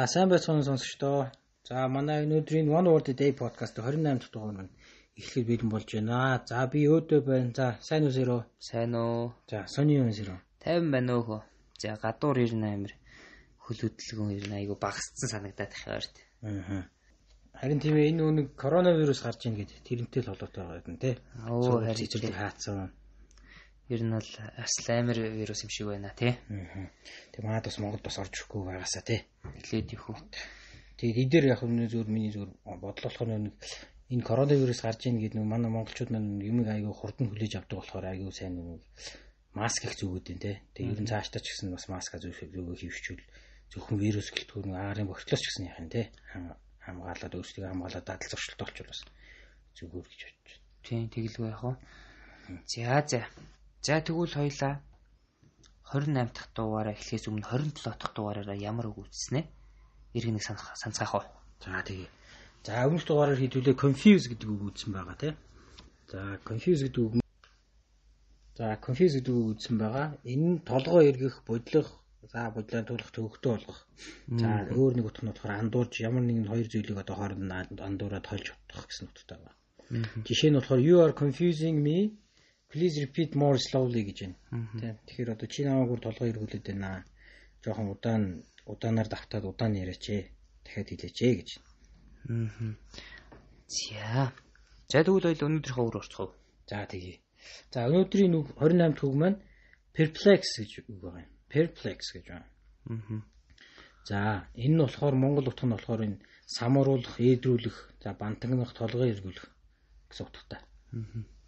За сайн байцгаана сонсогчдоо. За манай өнөөдрийн One Word a Day podcast 28 дахь дугаар нь эхлэхэд бэлэн болж байна. За би өөдөө байна. За сайн уу зөрөө. Сайн уу? За сони юу зөрөө. 50 байна уу хөө. За гадуур ирнэ амир хөл хөдөлгөөн ирнэ айгу багасцсан санагдаад тахиарт. Аа. Харин тийм ээ энэ үнэг коронавирус гарч ийн гэдэг тэрнтэй л холбоотой байгаа юм тий. Оо харин цэцэрлэг хаацсан. Ер нь бол асл амир вирус юм шиг байна тий. Тэг маад бас Монголд бас орж ирэхгүй байгаасаа тий. Эхлээд их үү. Тэгээд эдгээр яг нэг зөвөр миний зөвөр бодлол болохоор нэг энэ коронавирус гарч ийн гэдэг нэг манай монголчууд маань юм айгүй хурдан хүлээж авдаг болохоор айгүй сайн нэг маск их зүгүүд энэ тий. Тэгээд ер нь цаашдаа ч гэсэн бас маска зүгөө хийвчүүл зөвхөн вирус гэлтгүүр нэг аарын бохирдлоос ч гэсэн яах юм тий. хамгаалаад өөрсдөө хамгаалаад дадал зуршилт болчихвол бас зүгээр гэж байна. Тийм тэгэлгүй яах вэ? За за. За тэгвэл хоёлаа 28 дахь дугаараа эхлэхээс өмнө 27 дахь дугаараараа ямар үг үзснэ? Иргэн нэг санацгаах уу? За тэгээ. За өмнөх дугаараар хэдүүлээ confuse гэдэг үг үзсэн байгаа тийм. За confuse гэдэг үг За confuse гэдэг үг үзсэн байгаа. Энэ нь толгой эргэх, бодлох, за бодлоо туулах, төвөгтөө болгох. За өөр нэг утга нь болохоор андуурж ямар нэгэн хоёр зүйлийг одоо хооронд нь андуураад тольж утгах гэсэн утгатай байна. Жишээ нь болохоор you are confusing me Please repeat more slowly гэж байна. Тийм. Тэгэхээр одоо чи намайг бүр толгой эргүүлээд байна. Жохон удаан удаанаар давтаад удаан яриач ээ. Дахиад хэлээч ээ гэж. Аа. За. За тэгвэл ойл өнөөдрийнхөө өөр орцгоо. За тэгье. За өнөөдрийн үг 28 дахь үг маань perplex гэж үг байгаа юм. Perplex гэж байна. Аа. За энэ нь болохоор монгол утга нь болохоор энэ самууруулах, ээдрүүлэх, за бантагнах, толгой эргүүлэх гэсэн утгатай. Аа.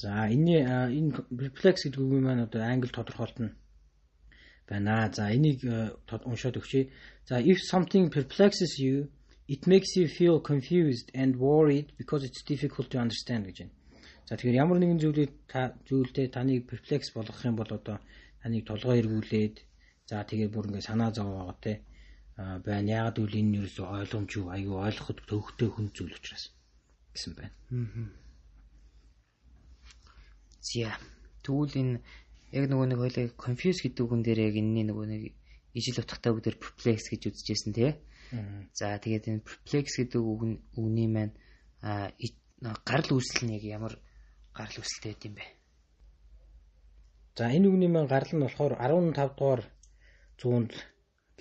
За энэ энэ reflex гэдэг үг маань одоо англи тодорхойлтно байна. За энийг уншаад өгчээ. За if something perplexes you it makes you feel confused and worried because it's difficult to understand гэж байна. За тэгэхээр ямар нэгэн зүйлийг та зүйлдээ таныг perplex болгох юм бол одоо таныг толгой эргүүлээд за тэгээд бүр ингээ санаа зовоогоо те байна. Ягаад гэвэл энэ ерөөсөй ойлгомжгүй аюу ойлгоход төвхтэй хүн зүйл учраас гэсэн байна. Аа. За. Тэгвэл энэ яг нөгөө нэг хоёлаа confuse гэдэг үгэн дээр яг энэний нөгөө нэг ижил утгатай үг дээр perplex гэж үзэжсэн тий. За тэгээд энэ perplex гэдэг үг үгний маань гарал үүсэл нь яг ямар гарал үүсэлтэй байд юм бэ? За энэ үгний маань гарал нь болохоор 15 дугаар зуунд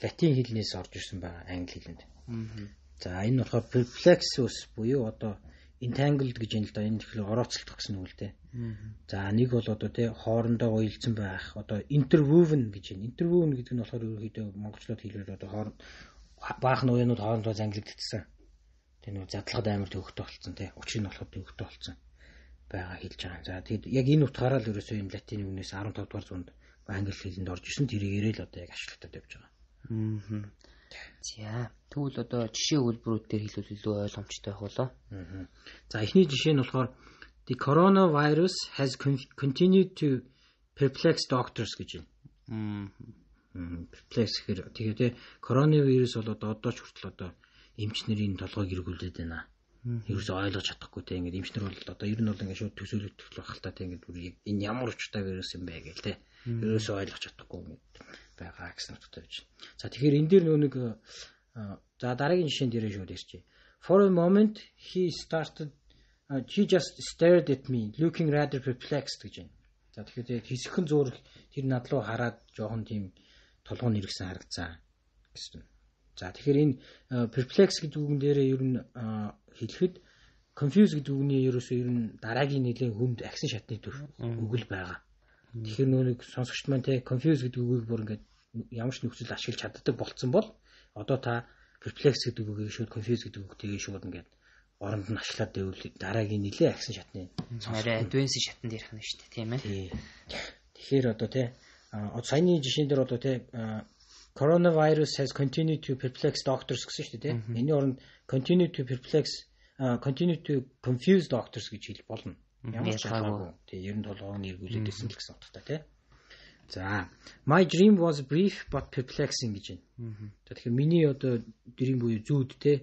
латин хэлнээс орж ирсэн байгаа англи хэлэнд. За энэ болохоор perplexus буюу одоо entangled гэж юм л да энэ тэгэхээр орооцолдох гэсэн үг л дээ. За нэг бол одоо тий хоорондоо уялдсан байх одоо interwoven гэж байна. Interwoven гэдэг нь болохоор ерөөхдөө монголчлоод хэлбэл одоо хооронд баахан уянууд хоорондоо зангилагдсан. Тэ нэг задлагад амар төвөгтэй болцсон тий. Учир нь болохоор төвөгтэй болцсон байгаа хэлж байгаа. За тэгэд яг энэ утгаараа л ерөөсөө энэ латин үгнээс 15 дугаар зуунд англи хэлэнд орж исэн тэрийг ирэл одоо яг ашиглалтад явж байгаа. Аа. За тэгвэл одоо жишээ өгүүлбэрүүдээр хэлвэл илүү ойлгомжтой байх болоо. За эхний жишээ нь болохоор the coronavirus has continued to perplex doctors гэж байна. Perplex гэхээр тэгээд коронавирус бол одоо одоо ч хүртэл одоо эмч нарын толгойг эргүүлээд байна. Ерөөсөө ойлгож чадахгүй те ингээд эмчнэр бол одоо ер нь бол ингээд шууд төсөөлөгдөх байх л та те ингээд энэ ямар учиртай вирус юм бэ гээл те. Ерөөсөө ойлгож чадахгүй ингээд байгаа гэсэн утгатай байж. За тэгэхээр энэ дээр нөө нэг за дараагийн жишээн дээрээ шууд ярьчих. For a moment he started uh, she just stared at me looking rather perplexed гэж байна. За тэгэхээр хэсэгхэн зуурх тэр над руу хараад жоохон тийм толгоо нэргсэн харагцсан гэсэн. За тэгэхээр энэ perplex гэдэг үгэн дээрээ ер нь хэлэхэд confuse гэдэг үгний ерөөсөө ер нь дараагийн нэлийн хүнд агсан шатны төр үгэл байгаа. Тэгэхээр нөө нэг сонсогч маань те confuse гэдэг үгийг бүр ингээд ямар ч нөхцөл ашиглаж чаддаг болцсон бол одоо та perplex гэдэг үгийг шууд confuse гэдэг үг тэгээ шууд ингээд оронд нь ашиглаад байвал дараагийн нилээ агсан шатны арай advanced шатанд ярих нь шүү дээ тийм ээ. Тэгэхээр одоо те саяны жишээн дээр одоо те coronavirus has continued to perplex doctors гэсэн шүү дээ те. Энийн оронд continue to perplex continue to confuse doctors гэж хэл болно. Ямар ч шалтгаангүй. Тэгээ 97 оны эргүүлээд байсан л гэсэн утгатай те. За, my dream was brief but perplexing гэж байна. Тэгэхээр миний одоо dream буюу зүүд те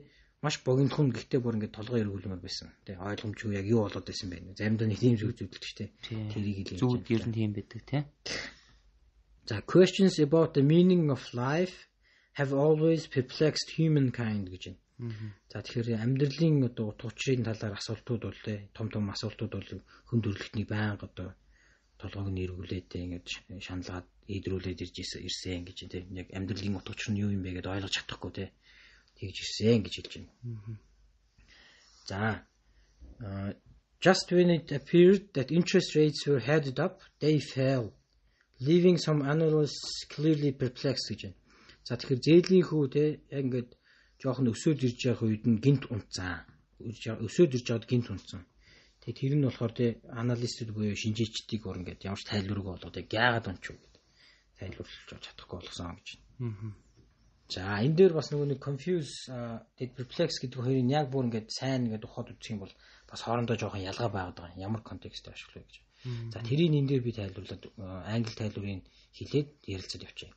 маш богинохон гэхдээ бүр ингээд толгой эргүүлмээр байсан. Тэ ойлгомжгүй яг юу болоод байсан бэ? Заримдаа нэг тийм зүйл зүйдэлж штэ. Тэрийг хэлээ. Зүүд ер нь тийм байдаг те. За, questions about the meaning of life have always perplexed humankind гэж байна. За тэгэхээр амьдралын одоо утга учирын талаар асуултууд бол том том асуултууд бол хүн төрөлхтний байнга одоо толгойг нь эргүүлээд ингэж шаналгаад ийдрүүлээд ирж ирсэн гэж тийм яг амьдралын утга учир нь юу юм бэ гэдээ ойлгож чадахгүй тийм тэгж ирсэн гэж хэлж байна. За just when it appeared that interest rates were headed up they fell leaving some analysts clearly perplexed гэж. За тэгэхээр зээлийн хүү те яг ингээд жоохон өсөөд ирж байгаа үед нь гинт унтсан. Өсөөд ирж байгаад гинт унтсан. Тэгээ тэр нь болохоор те аналистууд буюу шинжээчдийг ор ингээд ямар ч тайлбаргүй болгоод яагаад унчив гэдэг тайлбарлаж чадахгүй болгосон гэж байна. За энэ дээр бас нөгөө нэг confuse тэгээд perplex гэдэг хоёрын яг бүр ингээд сайн ингээд ухаад үзэх юм бол бас хоорондоо жоохон ялгаа байгаад байгаа. Ямар контекстээр ашиглах вэ гэж. За тэрийг энэ дээр би тайлбарлаад англи тайлбарыг хэлээд ярилцаад явчих.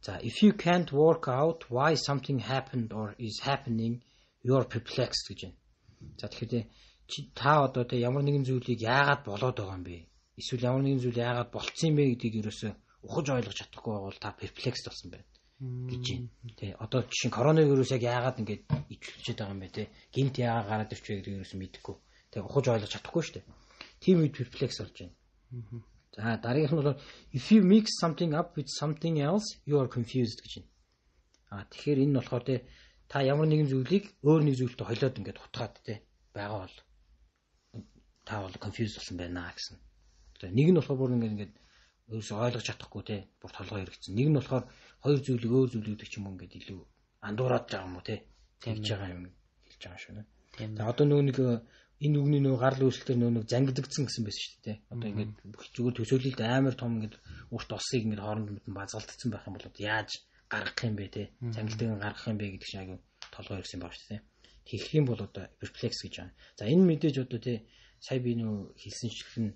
За if you can't work out why something happened or is happening you are perplexed гэж байна. За тэгэхээр та одоо тэ ямар нэгэн зүйлийг яагаад болоод байгаа юм бэ? Эсвэл ямар нэгэн зүйл яагаад болцсон юм бэ гэдгийг ерөөсөө ухаж ойлгож чадахгүй бол та perplexed болсон байна гэж байна. Тэ одоо жишээ нь коронавирус яг яагаад ингэж ичүүлчихэд байгаа юм бэ те? Гинт яагаад гараад ирч вэ гэдгийг ерөөсөө мэдэхгүй. Тэ ухаж ойлгож чадахгүй шүү дээ. Тийм үед perplex болж байна. За дараагийнх нь бол if you mix something up with something else you are confused гэж байна. А тэгэхээр энэ нь болохоор те та ямар нэгэн зүйлийг өөр нэг зүйлтэй холиод ингээд утгаад те байгаа бол та бол confused болсон байна гэсэн. Тэгээ нэг нь болохоор бүр ингээд ингээд өөрөөсөө ойлгож чадахгүй те бүр толгой хэрэгцсэн. Нэг нь болохоор хоёр зүйлийг өөр зүйлүүд ч юм ингээд илүү андуураад байгаа юм уу те тэгж байгаа юм хэлж байгаа шүү. За одоо нөгөө нэг энэ үгний нөгөө гарал үүсэлтээр нөгөө нэг зангидагдсан гэсэн байсан шүү дээ. Одоо ингээд бүх зүгээр төсөөлөлд амар том ингээд урт осыг ингээд хооронд нь базгалтцсан байх юм бол яаж гаргах юм бэ те? Зангилтыг гаргах юм бэ гэдэг шиг аягүй толгой ирсэн баг шүү дээ. Тэгэх юм бол одоо perplex гэж байна. За энэ мэдээж одоо те сая би нөгөө хэлсэн чихэн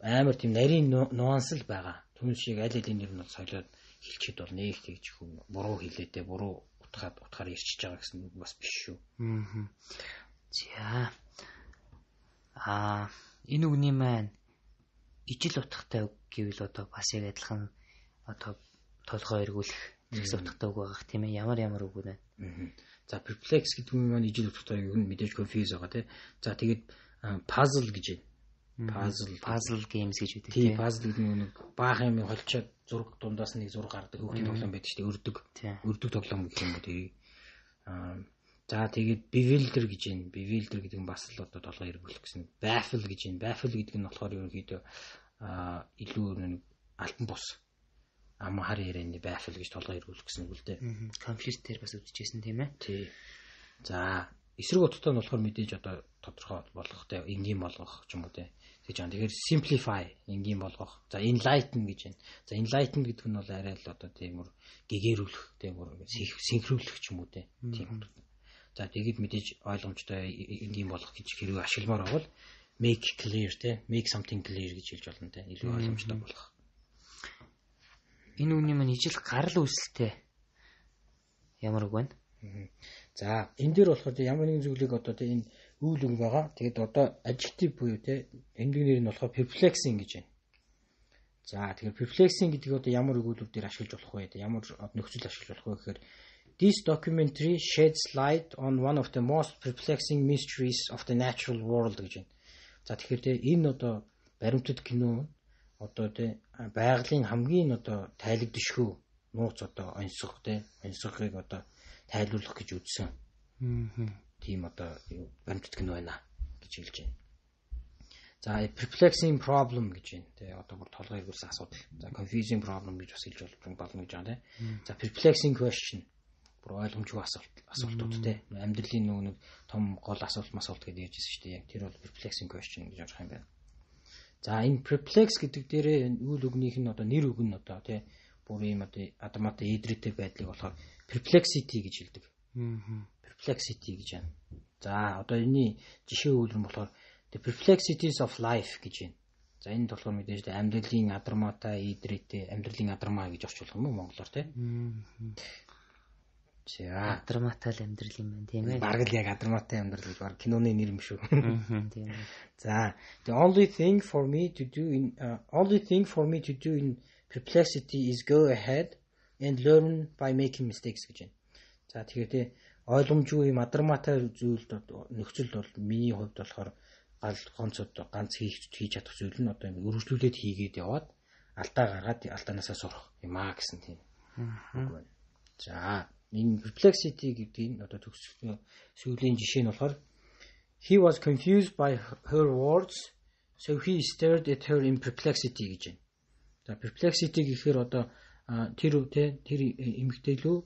амар тийм нарийн нуанс л байгаа. Түн шиг аль алийн нэр нь солиод хэлчихэд бол нэг тэгж хүн буруу хэлээдээ буруу утгаад утгаар ирчихэж байгаа гэсэн үг бас биш шүү. Аа. За Аа энэ үгний маань ижил утгатай үг гэвэл одоо бас яг адилхан одоо толгой эргүүлэх зэгс утгатай үг байгаа тийм ээ ямар ямар үг вэ? За perplex гэдэг нь маань ижил утгатай үг нь мэдээж confuse байгаа тийм. За тэгээд puzzle гэж байна. Puzzle puzzle games гэж үүдэг тийм. Puzzle гэдэг нь нэг баахан юм холчоод зураг дундаас нэг зураг гардаг хүүхдийн тоглоом байдаг шүү дээ. Өрдөг. Өрдөг тоглоом гэх юм уу тэрийг аа За тэгээд bewilder гэж байна. Bewilder гэдэг нь бас л одоо толгой эргүүлэх гэсэн. Baffle гэж байна. Baffle гэдэг нь болохоор ерөнхийдөө аа илүү нэг альбан бус ам хар ярианы baffle гэж толгой эргүүлэх гэсэн үг л дээ. Confused дээр бас үдчихсэн тийм ээ. Тий. За эсрэг утгатай нь болохоор мэдээж одоо тодорхой болгох те энгийн болгох ч юм уу те гэж байна. Тэгэхээр simplify энгийн болгох. За enlighten гэж байна. За enlighten гэдэг нь бол арай л одоо тийм үр гэгэрүүлэх тийм үр синхруулах ч юм уу те. Тийм За тэгэд мэдээж ойлгомжтой энгийн болох гэж хэрэг ашигламаар бол make clear те make something clear гэж хэлж болно те илүү ойлгомжтой болох. Энэ үгний маань ижил гарал үүсэлтэй ямар үг байна? За энэ дээр болохоор ямар нэгэн зүйлийг одоо те энэ үйл үг байгаа. Тэгэд одоо adjective буюу те энгийн нэр нь болохоор perplexing гэж байна. За тэгэхээр perplexing гэдэг одоо ямар өгүүлбэр дээр ашиглаж болох вэ? Ямар нөхцөл ашиглаж болох вэ гэхээр This documentary sheds light on one of the most perplexing mysteries of the natural world гэж байна. За тэгэхээр энэ одоо баримтат кино одоо те байгалийн хамгийн одоо тайлагдшгүй нууц одоо онцгой те онцгойг одоо тайлбарлах гэж үзсэн. Аа. Тийм одоо баримтат кино байна гэж хэлж байна. За perplexing problem гэж байна. Тэ одоо бүр толгой эргүүлсэн асуудал. За confusing problem гэж бас хэлж болно гэж байна. За perplexing question бүр ойлгомжгүй асуулт асуултууд те амьдралын нөгөө нэг том гол асуулт масуулт гэдэг ярьжсэн шүү дээ. Яг тэр бол perplexing question гэж ярих юм байна. За энэ perplex гэдэг дээрээ үйл үгнийх нь одоо нэр үг нь одоо те бүр юм одоо адаматай идрэтэй байдлыг болохоор perplexity гэж хэлдэг. Perplexity гэж байна. За одоо энэний жишээ үйлрэн болохоор the perplexities of life гэж байна. За энд болохоор мэдээж амьдралын адармаатай идрэтэй амьдралын адармаа гэж орчуулах юм уу монголоор те. За Адраматай л амьдрал юм байна тийм ээ. Бараг л яг Адраматай амьдрал гэж баг киноны нэр юм шүү. Тийм. За the only thing for me to do in uh, only thing for me to do in perplexity is go ahead and learn by making mistakes гэж байна. За тэгэхээр тий ойлгомжгүй мадармаатай зүйлд нөхцөлд бол миний хувьд болохоор гал гонцод ганц хийж хийж чадах зүйл нь одоо ингэ өргөжлүүлээд хийгээд яваад алдаа гаргаад алдаанаасаа сурах юм аа гэсэн тийм. За энэ perplexity гэдэг нь одоо төгсгөл сүүлийн жишээ нь болохоор he was confused by her words so he stared at her in perplexity гэж байна. За perplexity гэхээр одоо тэр тэ тэр эмгтэй лүү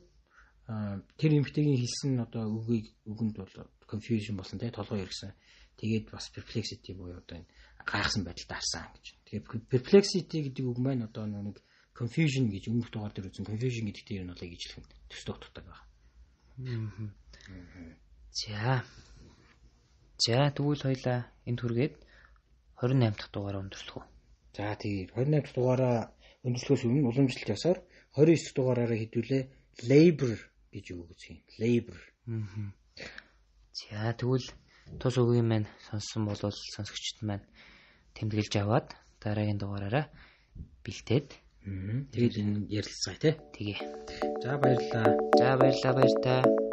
тэр эмгтэйгийн хэлсэн одоо үгийг үгэнд бол confusion болсон тэ толгой ирсэн. Тэгээд бас perplexity буюу одоо энэ гайхсан байдалд харсан гэж. Тэгэхээр perplexity гэдэг үг маань одоо нэг confusion гэж өмнөх дугаар дээр үзсэн confusion гэдэг дээр нь бол ижлэх төс дутдаг байна. За. За тэгвэл хоёлаа энд хүргээд 28 дахь дугаараа өндөрлөх үү? За тэгээд 28 дахь дугаараа өндөрлөхөөс өмнө уламжлалт ясаар 29 дахь дугаараараа хэдүүлээ labor гэж үг үзье. Labor. За тэгвэл тус үгийн маань сонссон болвол сонсогчд маань тэмдэглэж аваад дараагийн дугаараараа бэлтээд Тэгээд энэ ярилцгаа тий. Тэгээ. За баярлалаа. За баярлалаа баяр та.